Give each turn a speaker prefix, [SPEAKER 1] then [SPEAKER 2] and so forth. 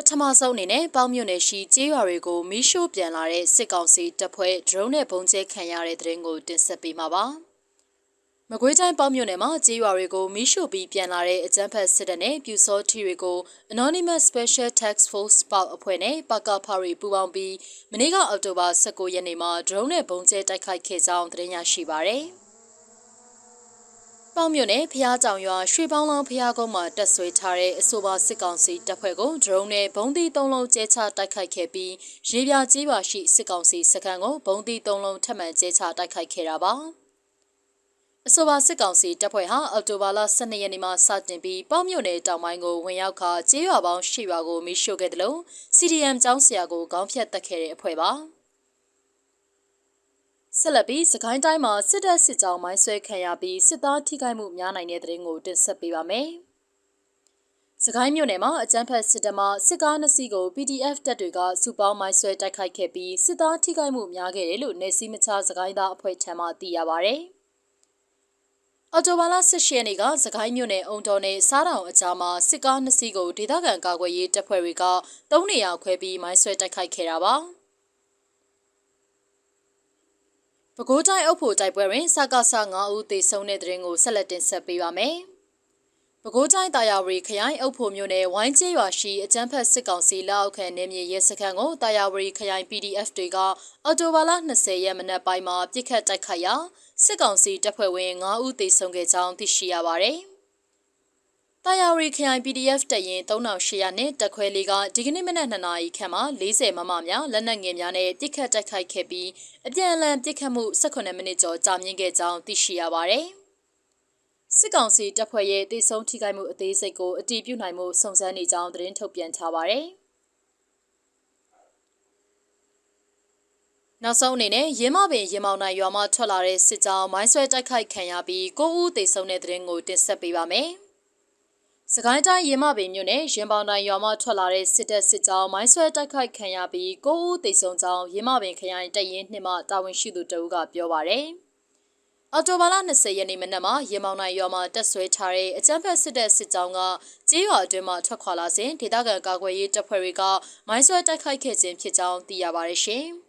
[SPEAKER 1] ပထမဆုံးအနေနဲ့ပေါင်းမြို့နယ်ရှိကျေးရွာတွေကိုမီးရှို့ပြန်လာတဲ့စစ်ကောင်စီတပ်ဖွဲ့ဒရုန်းနဲ့ပုံကျဲခံရတဲ့တဲ့ရင်ကိုတင်ဆက်ပေးမှာပါ။မကွေးတိုင်းပေါင်းမြို့နယ်မှာကျေးရွာတွေကိုမီးရှို့ပြီးပြန်လာတဲ့အကြမ်းဖက်စစ်တပ်နဲ့ပြူစောထီတွေကို Anonymous Special Task Force ပေါအဖွဲ့နဲ့ပကဖရီပူးပေါင်းပြီးမနေ့ကအောက်တိုဘာ19ရက်နေ့မှာဒရုန်းနဲ့ပုံကျဲတိုက်ခိုက်ခဲ့ကြောင်းသတင်းရရှိပါရယ်။ ပေါမြို့နယ်ဖျားကြောင်ရွာရွှေပေါင်းလောင်းဖျားကုန်းမှာတက်ဆွေထားတဲ့အဆိုပါစစ်ကောင်စီတပ်ဖွဲ့ကိုဒရုန်းနဲ့ဘုံသီး၃လုံးကျဲချတိုက်ခိုက်ခဲ့ပြီးရေပြကြီးပါရှိစစ်ကောင်စီစခန်းကိုဘုံသီး၃လုံးထပ်မံကျဲချတိုက်ခိုက်ခဲ့တာပါအဆိုပါစစ်ကောင်စီတပ်ဖွဲ့ဟာအော်တိုဘာလ12ရက်နေ့မှာစတင်ပြီးပေါ့မြို့နယ်တောင်ပိုင်းကိုဝင်ရောက်ခါကျေးရွာပေါင်း၈ရွာကိုမိရှို့ခဲ့တယ်လို့ CDM ကျောင်းဆရာကိုခေါင်းဖြတ်တက်ခဲ့တဲ့အဖွဲ့ပါ။ ဆက်လက်ပြီးစကိုင်းတိုင်းမှာစစ်တပ်စစ်ကြောင်းမိုင်းဆွဲခံရပြီးစစ်သားထိခိုက်မှုများနိုင်တဲ့တဲ့ရင်ကိုတင်ဆက်ပေးပါမယ်။စကိုင်းမြို့နယ်မှာအကြမ်းဖက်စစ်တပ်မှစစ်ကားနှစ်စီးကို PDF တပ်တွေကစုပေါင်းမိုင်းဆွဲတိုက်ခိုက်ခဲ့ပြီးစစ်သားထိခိုက်မှုများခဲ့တယ်လို့နေစည်းမချစကိုင်းသားအဖွဲ့ထံမှသိရပါဗျ။အော်တိုဘာလ18ရက်နေ့ကစကိုင်းမြို့နယ်အုံတော်နယ်စားတောင်အကြားမှာစစ်ကားနှစ်စီးကိုဒေသခံကာကွယ်ရေးတပ်ဖွဲ့တွေက၃နေရာခွဲပြီးမိုင်းဆွဲတိုက်ခိုက်ခဲ့တာပါ။ ပဲခူးတိုင်းအုပ်ဖို့တိုက်ပွဲတွင်စကားဆ9ဦးသေဆုံးတဲ့တဲ့ရင်ကိုဆက်လက်တင်ဆက်ပေးပါမယ်။ပဲခူးတိုင်းတာယာဝတီခရိုင်အုပ်ဖို့မြို့နယ်ဝိုင်းကျေးရွာရှိအကြမ်းဖက်စစ်ကောင်စီလက်အောက်ခံနေမြေရဲစခန်းကိုတာယာဝတီခရိုင် PDF တွေကအော်တိုဘာလ20ရက်မနက်ပိုင်းမှာပြစ်ခတ်တိုက်ခိုက်ရာစစ်ကောင်စီတပ်ဖွဲ့ဝင်9ဦးသေဆုံးခဲ့ကြောင်းသိရှိရပါတယ်။ တာယာရီခရိုင် PDF တပ်ရင်3800နဲ့တက်ခွဲလေးကဒီကနေ့မနက်2နာရီခန့်မှာ40မမများလက်နက်ငယ်များနဲ့ပြစ်ခတ်တိုက်ခိုက်ခဲ့ပြီးအပြန်အလှန်ပြစ်ခတ်မှု18မိနစ်ကျော်ကြာမြင့်ခဲ့ကြောင်းသိရှိရပါတယ်။စစ်ကောင်စီတပ်ဖွဲ့ရဲ့တိုက်ဆုံထိခိုက်မှုအသေးစိတ်ကိုအတည်ပြုနိုင်မှုစုံစမ်းနေကြောင်းသတင်းထုတ်ပြန်ထားပါတယ်။နောက်ဆုံးအနေနဲ့ရင်းမပင်ရင်မောင်နိုင်ရွာမှထွက်လာတဲ့စစ်ကြောင်းမိုင်းဆွဲတိုက်ခိုက်ခံရပြီး၉ဦးသေဆုံးတဲ့တဲ့ရင်ကိုတင်ဆက်ပေးပါမယ်။ စကိုင်းတိုင်းရင်မပင်မြို့နယ်ရင်ပေါင်တိုင်းရွာမှထွက်လာတဲ့စစ်တပ်စစ်ကြောင်းမိုင်းဆွဲတိုက်ခိုက်ခံရပြီး၉ဦးသေဆုံးကြောင်းရင်မပင်ခရိုင်တရင်နှင့်မှတာဝန်ရှိသူတဦးကပြောပါရယ်အော်တိုဘာလ20ရက်နေ့မနက်မှာရေမောင်နိုင်ရွာမှာတက်ဆွဲထားတဲ့အကြမ်းဖက်စစ်တပ်စစ်ကြောင်းကကြေးရွာအတွင်းမှာထွက်ခွာလာစဉ်ဒေသခံကာကွယ်ရေးတပ်ဖွဲ့တွေကမိုင်းဆွဲတိုက်ခိုက်ခဲ့ခြင်းဖြစ်ကြောင်းသိရပါတယ်ရှင်။